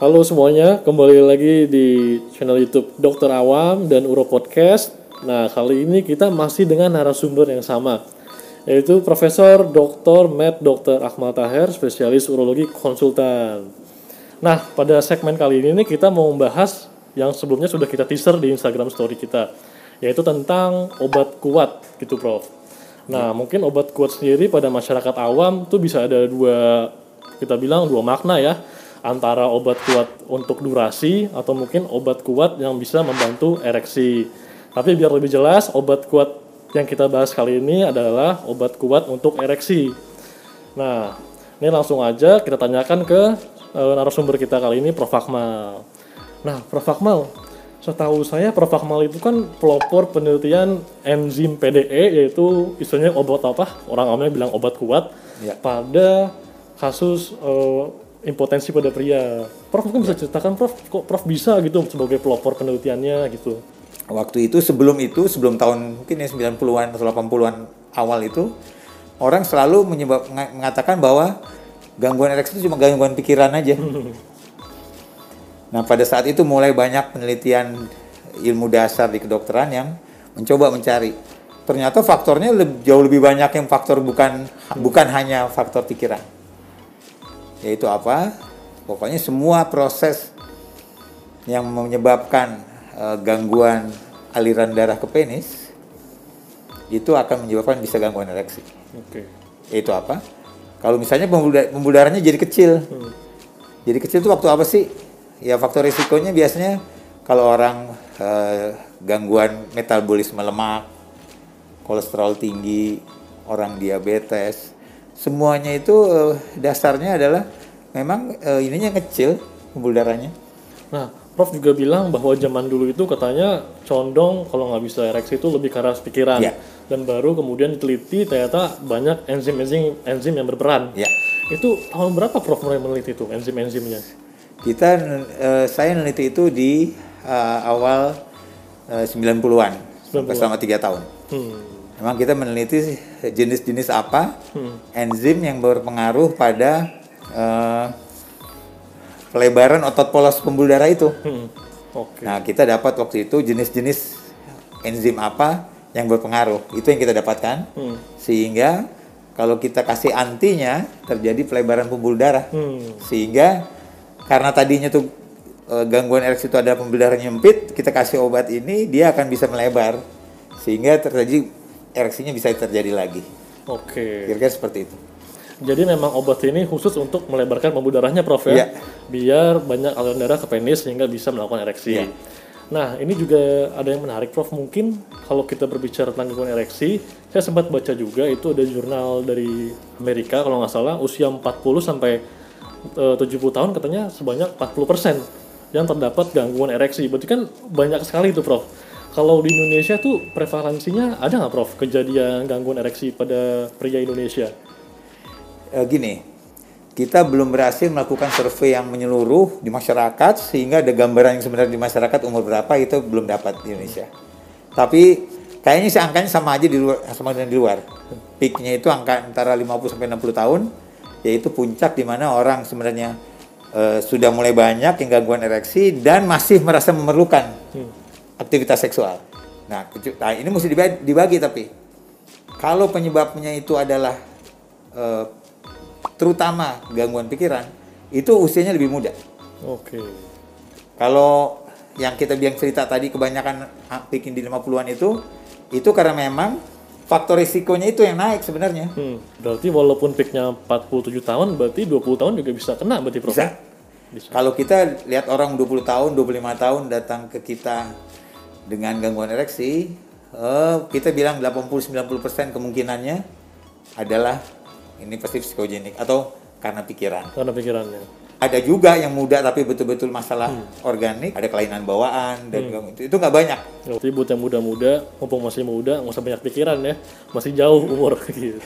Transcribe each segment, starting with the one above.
Halo semuanya, kembali lagi di channel YouTube Dokter Awam dan Uro Podcast. Nah, kali ini kita masih dengan narasumber yang sama, yaitu Profesor Dr. Matt Dr. Akmal Taher, spesialis urologi konsultan. Nah, pada segmen kali ini nih kita mau membahas yang sebelumnya sudah kita teaser di Instagram story kita, yaitu tentang obat kuat gitu, Prof. Nah, mungkin obat kuat sendiri pada masyarakat awam tuh bisa ada dua kita bilang dua makna ya antara obat kuat untuk durasi atau mungkin obat kuat yang bisa membantu ereksi. Tapi biar lebih jelas, obat kuat yang kita bahas kali ini adalah obat kuat untuk ereksi. Nah, ini langsung aja kita tanyakan ke uh, narasumber kita kali ini, Prof. Akmal. Nah, Prof. Akmal, setahu saya Prof. Akmal itu kan pelopor penelitian enzim PDE, yaitu istilahnya obat apa? Orang awamnya bilang obat kuat Ya. pada kasus uh, impotensi pada pria. Prof mungkin bisa ceritakan Prof, kok Prof bisa gitu sebagai pelopor penelitiannya gitu. Waktu itu sebelum itu sebelum tahun mungkin ya 90-an atau 80-an awal itu orang selalu menyebab menga- mengatakan bahwa gangguan ereksi itu cuma gangguan pikiran aja. Nah, pada saat itu mulai banyak penelitian ilmu dasar di kedokteran yang mencoba mencari. Ternyata faktornya leb- jauh lebih banyak yang faktor bukan bukan hanya faktor pikiran. Yaitu apa? Pokoknya semua proses yang menyebabkan eh, gangguan aliran darah ke penis itu akan menyebabkan bisa gangguan ereksi. Oke. Yaitu apa? Kalau misalnya pembuluh da- pembuluh darahnya jadi kecil. Jadi kecil itu waktu apa sih? Ya faktor risikonya biasanya kalau orang eh, gangguan metabolisme lemak, kolesterol tinggi, orang diabetes, semuanya itu eh, dasarnya adalah memang eh, ininya kecil pembuluh darahnya. Nah, Prof juga bilang bahwa zaman dulu itu katanya condong kalau nggak bisa ereksi itu lebih ke arah pikiran. Ya. Dan baru kemudian diteliti ternyata banyak enzim-enzim enzim yang berperan. Ya. Itu tahun berapa Prof mulai meneliti itu enzim-enzimnya? Kita eh, saya meneliti itu di eh, awal eh, 90-an sampai 90-an. selama tiga tahun. Hmm. Memang kita meneliti jenis-jenis apa Hmm. enzim yang berpengaruh pada eh, pelebaran otot polos pembuluh darah itu. Hmm. Oke. Nah, kita dapat waktu itu jenis-jenis enzim apa yang berpengaruh. Itu yang kita dapatkan. Hmm. Sehingga kalau kita kasih antinya terjadi pelebaran pembuluh darah. Hmm. Sehingga karena tadinya tuh eh, gangguan ereksi itu ada pembuluh darah nyempit, kita kasih obat ini dia akan bisa melebar sehingga terjadi ereksinya bisa terjadi lagi. Oke. Kira-kira seperti itu. Jadi memang obat ini khusus untuk melebarkan pembuluh darahnya, Prof ya. Iya. Biar banyak aliran darah ke penis sehingga bisa melakukan ereksi. Iya. Nah, ini juga ada yang menarik, Prof. Mungkin kalau kita berbicara tentang gangguan ereksi, saya sempat baca juga itu ada jurnal dari Amerika kalau nggak salah usia 40 sampai eh, 70 tahun katanya sebanyak 40% yang terdapat gangguan ereksi. Berarti kan banyak sekali itu, Prof. Kalau di Indonesia tuh prevalensinya ada nggak, Prof? Kejadian gangguan ereksi pada pria Indonesia? Eh, gini, kita belum berhasil melakukan survei yang menyeluruh di masyarakat sehingga ada gambaran yang sebenarnya di masyarakat umur berapa itu belum dapat di Indonesia. Tapi kayaknya sih angkanya sama aja di luar sama dengan di luar. Peaknya itu angka antara 50 sampai 60 tahun yaitu puncak di mana orang sebenarnya eh, sudah mulai banyak yang gangguan ereksi dan masih merasa memerlukan aktivitas seksual. Nah, nah, ini mesti dibagi, dibagi tapi kalau penyebabnya itu adalah eh, terutama gangguan pikiran itu usianya lebih muda. Oke. Kalau yang kita bilang cerita tadi kebanyakan bikin di 50-an itu itu karena memang faktor risikonya itu yang naik sebenarnya. Hmm, berarti walaupun peaknya 47 tahun, berarti 20 tahun juga bisa kena berarti Prof? Bisa. Bisa. Kalau kita lihat orang 20 tahun, 25 tahun datang ke kita dengan gangguan ereksi, eh, kita bilang 80-90% kemungkinannya adalah ini pasti psikogenik atau karena pikiran. Karena pikirannya. ada juga yang muda tapi betul-betul masalah organik, ada kelainan bawaan dan itu itu nggak banyak. Berarti buat yang muda-muda, mumpung masih muda, nggak usah banyak pikiran ya. Masih jauh umur gitu.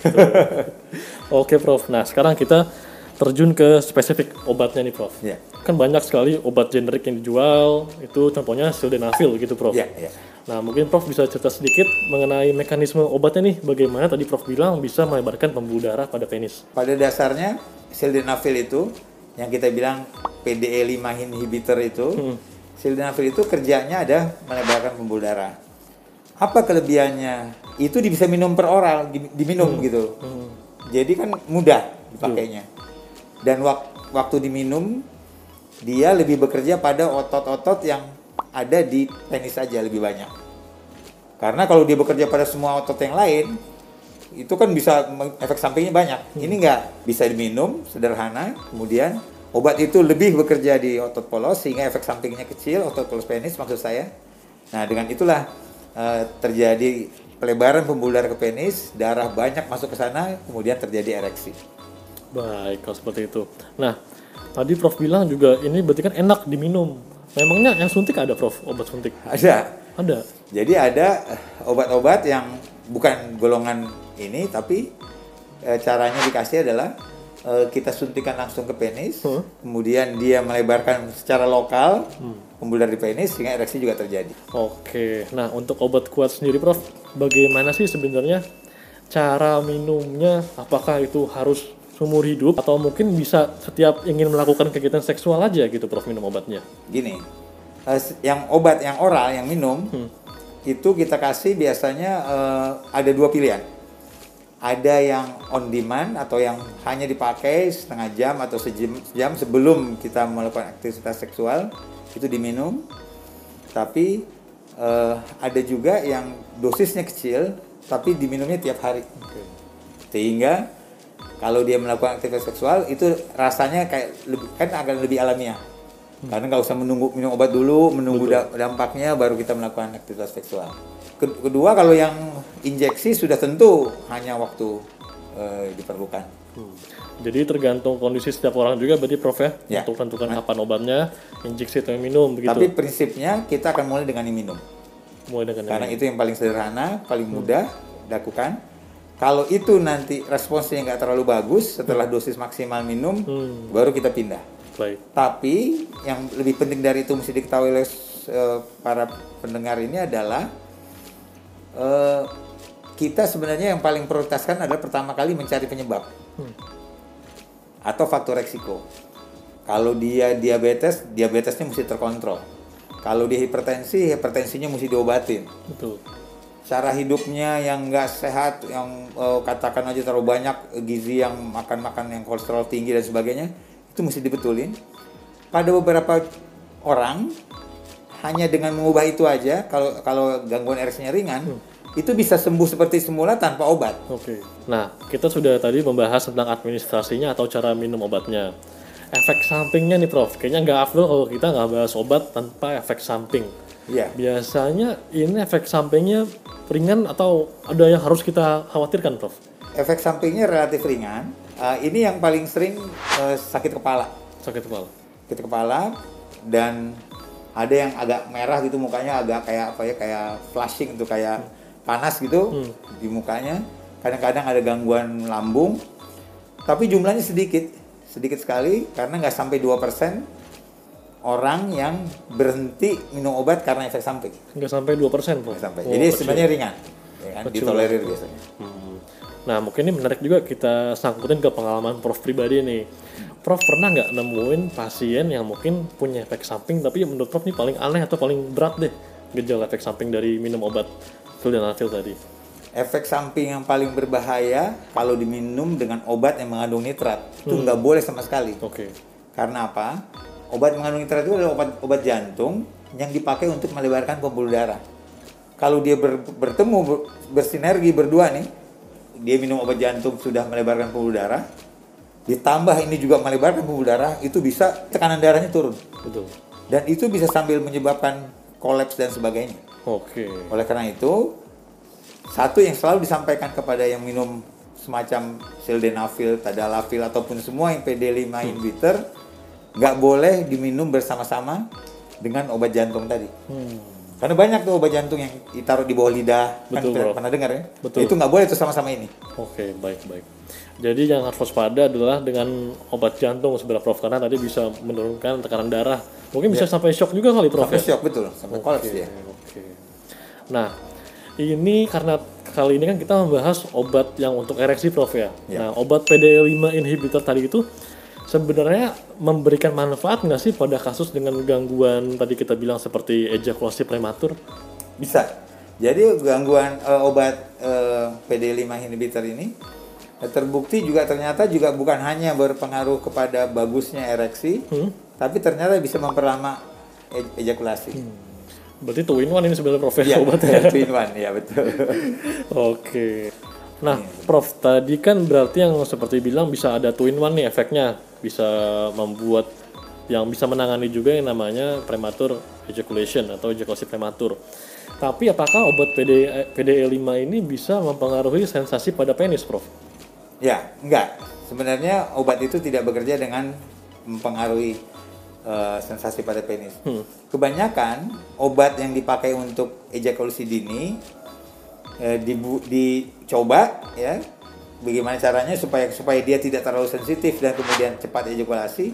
Oke Prof, nah sekarang kita terjun ke spesifik obatnya nih Prof. Ya, Kan banyak sekali obat generik yang dijual, itu contohnya sildenafil gitu Prof. ya, ya. Nah mungkin Prof bisa cerita sedikit mengenai mekanisme obatnya nih, bagaimana tadi Prof bilang bisa melebarkan pembuluh darah pada penis. Pada dasarnya sildenafil itu yang kita bilang PDE 5 inhibitor itu, Hmm. sildenafil itu kerjanya ada melebarkan pembuluh darah. Apa kelebihannya? Itu bisa minum per oral, di- diminum gitu. Hmm. Jadi kan mudah dipakainya. Dan wak- waktu diminum dia lebih bekerja pada otot-otot yang ada di penis saja lebih banyak. Karena kalau dia bekerja pada semua otot yang lain, itu kan bisa efek sampingnya banyak. Ini enggak bisa diminum sederhana, kemudian obat itu lebih bekerja di otot polos sehingga efek sampingnya kecil, otot polos penis maksud saya. Nah, dengan itulah eh, terjadi pelebaran pembuluh darah ke penis, darah banyak masuk ke sana, kemudian terjadi ereksi. Baik, kalau seperti itu. Nah, tadi Prof bilang juga ini berarti kan enak diminum. Memangnya yang suntik ada Prof, obat suntik? Ada. Ada. Jadi ada eh, obat-obat yang bukan golongan ini, tapi eh, caranya dikasih adalah eh, kita suntikan langsung ke penis, Hmm. kemudian dia melebarkan secara lokal pembuluh darah di penis sehingga ereksi juga terjadi. Oke, nah untuk obat kuat sendiri Prof, bagaimana sih sebenarnya cara minumnya? Apakah itu harus seumur hidup atau mungkin bisa setiap ingin melakukan kegiatan seksual aja gitu Prof minum obatnya? Gini, eh, yang obat yang oral yang minum itu kita kasih biasanya eh, ada dua pilihan. Ada yang on demand atau yang hanya dipakai setengah jam atau sejam, sebelum kita melakukan aktivitas seksual itu diminum. Tapi eh, ada juga yang dosisnya kecil tapi diminumnya tiap hari. Sehingga kalau dia melakukan aktivitas seksual itu rasanya kayak lebih, kan akan lebih alamiah. Karena nggak usah menunggu minum obat dulu, menunggu da- dampaknya baru kita melakukan aktivitas seksual. Ke- Kedua kalau yang injeksi sudah tentu hanya waktu eh, diperlukan. Jadi tergantung kondisi setiap orang juga berarti Prof ya, Ya. untuk tentukan kapan obatnya, injeksi atau minum begitu. Tapi prinsipnya kita akan mulai dengan yang minum. Mulai dengan Karena ini. itu yang paling sederhana, paling mudah dilakukan. Kalau itu nanti responsnya nggak terlalu bagus setelah dosis maksimal minum, Hmm. baru kita pindah. Baik. Tapi yang lebih penting dari itu mesti diketahui oleh eh, para pendengar ini adalah eh, kita sebenarnya yang paling prioritaskan adalah pertama kali mencari penyebab atau faktor resiko. Kalau dia diabetes, diabetesnya mesti terkontrol. Kalau dia hipertensi, hipertensinya mesti diobatin. Betul. Cara hidupnya yang nggak sehat, yang eh, katakan aja terlalu banyak gizi yang makan-makan yang kolesterol tinggi dan sebagainya, itu mesti dibetulin. Pada beberapa orang hanya dengan mengubah itu aja, kalau kalau gangguan ereksinya ringan, itu bisa sembuh seperti semula tanpa obat. Oke. Nah, kita sudah tadi membahas tentang administrasinya atau cara minum obatnya. Efek sampingnya nih Prof, kayaknya nggak afdol kalau kita nggak bahas obat tanpa efek samping. Iya. Biasanya ini efek sampingnya ringan atau ada yang harus kita khawatirkan Prof? Efek sampingnya relatif ringan. Eh, ini yang paling sering eh, sakit kepala. Sakit kepala. sakit kepala dan ada yang agak merah gitu mukanya agak kayak apa ya kayak flashing tuh kayak panas gitu di mukanya kadang-kadang ada gangguan lambung tapi jumlahnya sedikit sedikit sekali karena nggak sampai 2% orang yang berhenti minum obat karena efek samping Nggak sampai 2% Prof? Nggak sampai. Oh, jadi sebenarnya ringan ya kan? Ditolerir biasanya Hmm. Nah, mungkin ini menarik juga kita sangkutin ke pengalaman Prof pribadi nih. Prof pernah nggak nemuin pasien yang mungkin punya efek samping tapi menurut Prof ini paling aneh atau paling berat deh gejala efek samping dari minum obat sildenafil tadi? efek samping yang paling berbahaya kalau diminum dengan obat yang mengandung nitrat itu nggak boleh sama sekali Oke. Karena apa? Obat mengandung nitrat itu adalah obat obat jantung yang dipakai untuk melebarkan pembuluh darah. Kalau dia ber- bertemu ber- bersinergi berdua nih, dia minum obat jantung sudah melebarkan pembuluh darah, ditambah ini juga melebarkan pembuluh darah, itu bisa tekanan darahnya turun. Betul. Dan itu bisa sambil menyebabkan kolaps dan sebagainya. Oke. Oleh karena itu, satu yang selalu disampaikan kepada yang minum semacam sildenafil, tadalafil ataupun semua yang PD5 inhibitor nggak boleh diminum bersama-sama dengan obat jantung tadi. Hmm. Karena banyak tuh obat jantung yang ditaruh di bawah lidah, kan Betul, pernah- Bro. pernah dengar ya? Betul. Itu nggak boleh tuh sama-sama ini. Oke, baik baik. Jadi yang harus waspada adalah dengan obat jantung sebenarnya Prof karena tadi bisa menurunkan tekanan darah. Mungkin bisa sampai shock juga kali Prof Sampai ya? shock betul, sampai kolaps Oke, dia. Oke. Nah, ini karena kali ini kan kita membahas obat yang untuk ereksi Prof ya. Ya. Nah, obat PDE5 inhibitor tadi itu sebenarnya memberikan manfaat nggak sih pada kasus dengan gangguan tadi kita bilang seperti ejakulasi prematur? Bisa. Jadi gangguan eh, obat eh, PD5 inhibitor ini eh, terbukti juga ternyata juga bukan hanya berpengaruh kepada bagusnya ereksi, tapi ternyata bisa memperlama e- ejakulasi. Berarti two in one ini sebenarnya Prof ya, Iya, obatnya. two in one, ya betul. Oke. Nah, Prof, tadi kan berarti yang seperti bilang bisa ada two in one nih efeknya. Bisa membuat yang bisa menangani juga yang namanya prematur ejaculation atau ejakulasi prematur. Tapi apakah obat PD, PDE5 ini bisa mempengaruhi sensasi pada penis, Prof? Ya, enggak. Sebenarnya obat itu tidak bekerja dengan mempengaruhi eh, sensasi pada penis. Kebanyakan obat yang dipakai untuk ejakulasi dini eh, dibu- dicoba ya. Bagaimana caranya supaya supaya dia tidak terlalu sensitif dan kemudian cepat ejakulasi.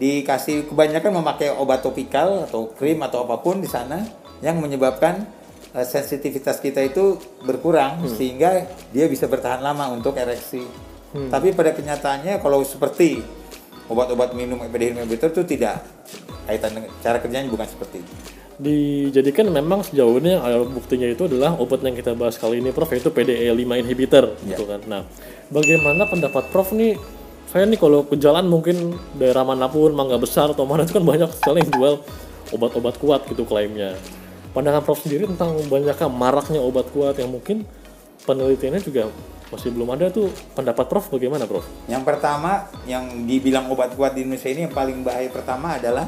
Dikasih kebanyakan memakai obat topikal atau krim atau apa pun di sana yang menyebabkan eh, sensitivitas kita itu berkurang sehingga dia bisa bertahan lama untuk ereksi. Tapi pada kenyataannya kalau seperti obat-obat minum inhibitor itu tidak kaitan dengan cara kerjanya bukan seperti itu. Dijadikan memang sejauh ini alat buktinya itu adalah obat yang kita bahas kali ini, Prof, yaitu PDE5 inhibitor, Ya. gitu kan. Nah, bagaimana pendapat Prof nih? Saya nih kalau ke jalan mungkin daerah mana pun, Mangga Besar atau mana itu kan banyak sekali yang jual obat-obat kuat gitu klaimnya. Pandangan Prof sendiri tentang banyaknya maraknya obat kuat yang mungkin penelitiannya juga masih belum ada tuh pendapat Prof bagaimana Prof? Yang pertama yang dibilang obat kuat di Indonesia ini yang paling bahaya pertama adalah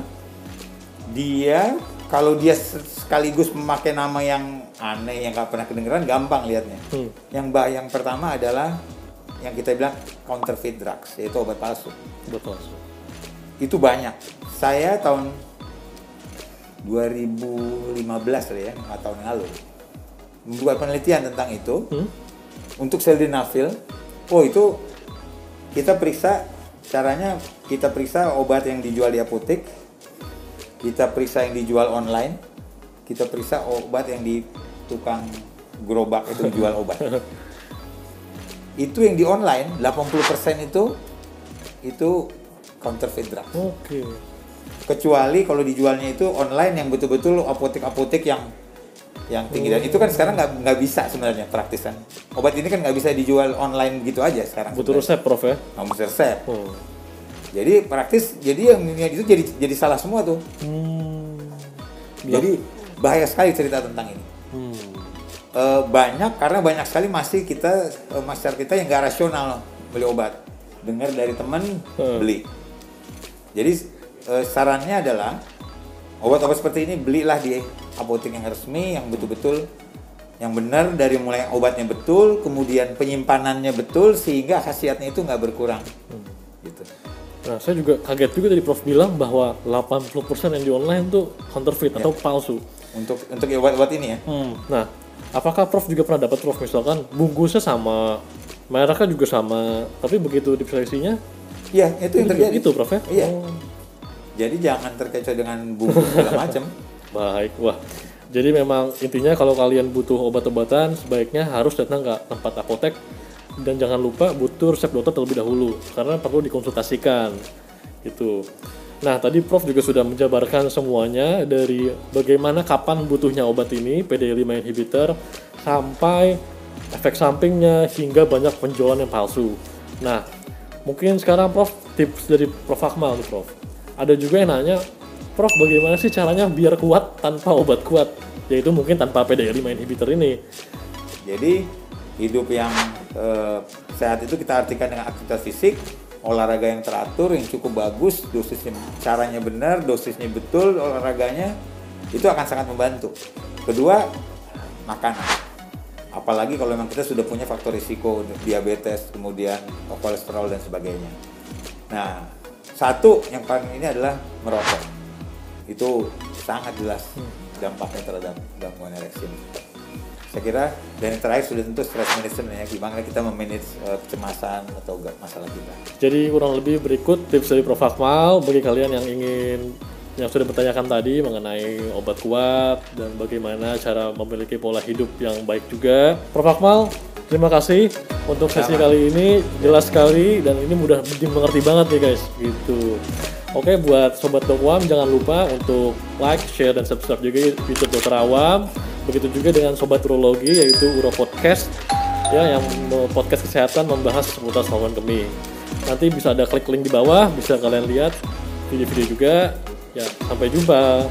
dia kalau dia sekaligus memakai nama yang aneh yang nggak pernah kedengeran gampang lihatnya. Hmm. Yang bahaya yang pertama adalah yang kita bilang counterfeit drugs yaitu obat palsu. Betul. Itu banyak. Saya tahun 2015 lah ya, 4 tahun yang lalu. Membuat penelitian tentang itu. Hmm? Untuk sildenafil, oh itu kita periksa caranya kita periksa obat yang dijual di apotek, kita periksa yang dijual online, kita periksa obat yang di tukang gerobak itu jual obat. itu yang di online 80% itu itu counterfeit drug. Oke. Kecuali kalau dijualnya itu online yang betul-betul apotek-apotek yang yang tinggi dan itu kan sekarang nggak nggak bisa sebenarnya praktis kan. Obat ini kan nggak bisa dijual online gitu aja sekarang. Butuh resep Prof ya? Nggak mesti resep. Oh. Jadi praktis jadi yang yang itu jadi jadi salah semua tuh. Hmm. Jadi bahaya sekali cerita tentang ini. Hmm. Eh, banyak karena banyak sekali masih kita eh, masyarakat kita yang nggak rasional beli obat. Dengar dari teman Hmm. beli. Jadi eh, sarannya adalah obat-obat seperti ini belilah di apotek yang resmi yang betul-betul yang benar dari mulai obatnya betul, kemudian penyimpanannya betul sehingga khasiatnya itu nggak berkurang. Gitu. Nah, saya juga kaget juga tadi Prof bilang bahwa 80% yang di online tuh counterfeit atau palsu. Untuk untuk obat-obat ini ya. Hmm. Nah, apakah Prof juga pernah dapat Prof misalkan bungkusnya sama, mereknya juga sama, tapi begitu diperiksa Iya, itu yang terjadi. itu Prof ya? Iya. Oh, Jadi jangan terkecoh dengan bumbu segala macam. baik. Wah. Jadi memang intinya kalau kalian butuh obat-obatan sebaiknya harus datang ke tempat apotek dan jangan lupa butuh resep dokter terlebih dahulu karena perlu dikonsultasikan gitu. Nah, tadi Prof juga sudah menjabarkan semuanya dari bagaimana kapan butuhnya obat ini, PD5 inhibitor, sampai efek sampingnya hingga banyak penjualan yang palsu. Nah, mungkin sekarang Prof tips dari Prof Akmal nih Prof. Ada juga yang nanya, Prof bagaimana sih caranya biar kuat tanpa obat kuat? Yaitu mungkin tanpa PD5 inhibitor ini. Jadi hidup yang eh, sehat itu kita artikan dengan aktivitas fisik, olahraga yang teratur, yang cukup bagus, dosisnya caranya benar, dosisnya betul, olahraganya itu akan sangat membantu. Kedua, makanan. Apalagi kalau memang kita sudah punya faktor risiko diabetes, kemudian kolesterol dan sebagainya. Nah, satu yang paling ini adalah merokok. Itu sangat jelas dampaknya terhadap gangguan ereksi. Saya kira dan terakhir sudah tentu stress management ya, gimana kita memanage eh, kecemasan atau masalah kita. Jadi kurang lebih berikut tips dari Prof Akmal bagi kalian yang ingin yang sudah bertanyakan tadi mengenai obat kuat dan bagaimana cara memiliki pola hidup yang baik juga. Prof Akmal, Terima kasih untuk sesi kali ini jelas sekali dan ini mudah dimengerti banget nih guys gitu. Oke buat sobat Dokwam jangan lupa untuk like, share dan subscribe juga YouTube Dokter Awam. Begitu juga dengan sobat urologi yaitu Uro Podcast ya yang podcast kesehatan membahas seputar saluran kemih. Nanti bisa ada klik link di bawah, bisa kalian lihat video-video juga. Ya, sampai jumpa.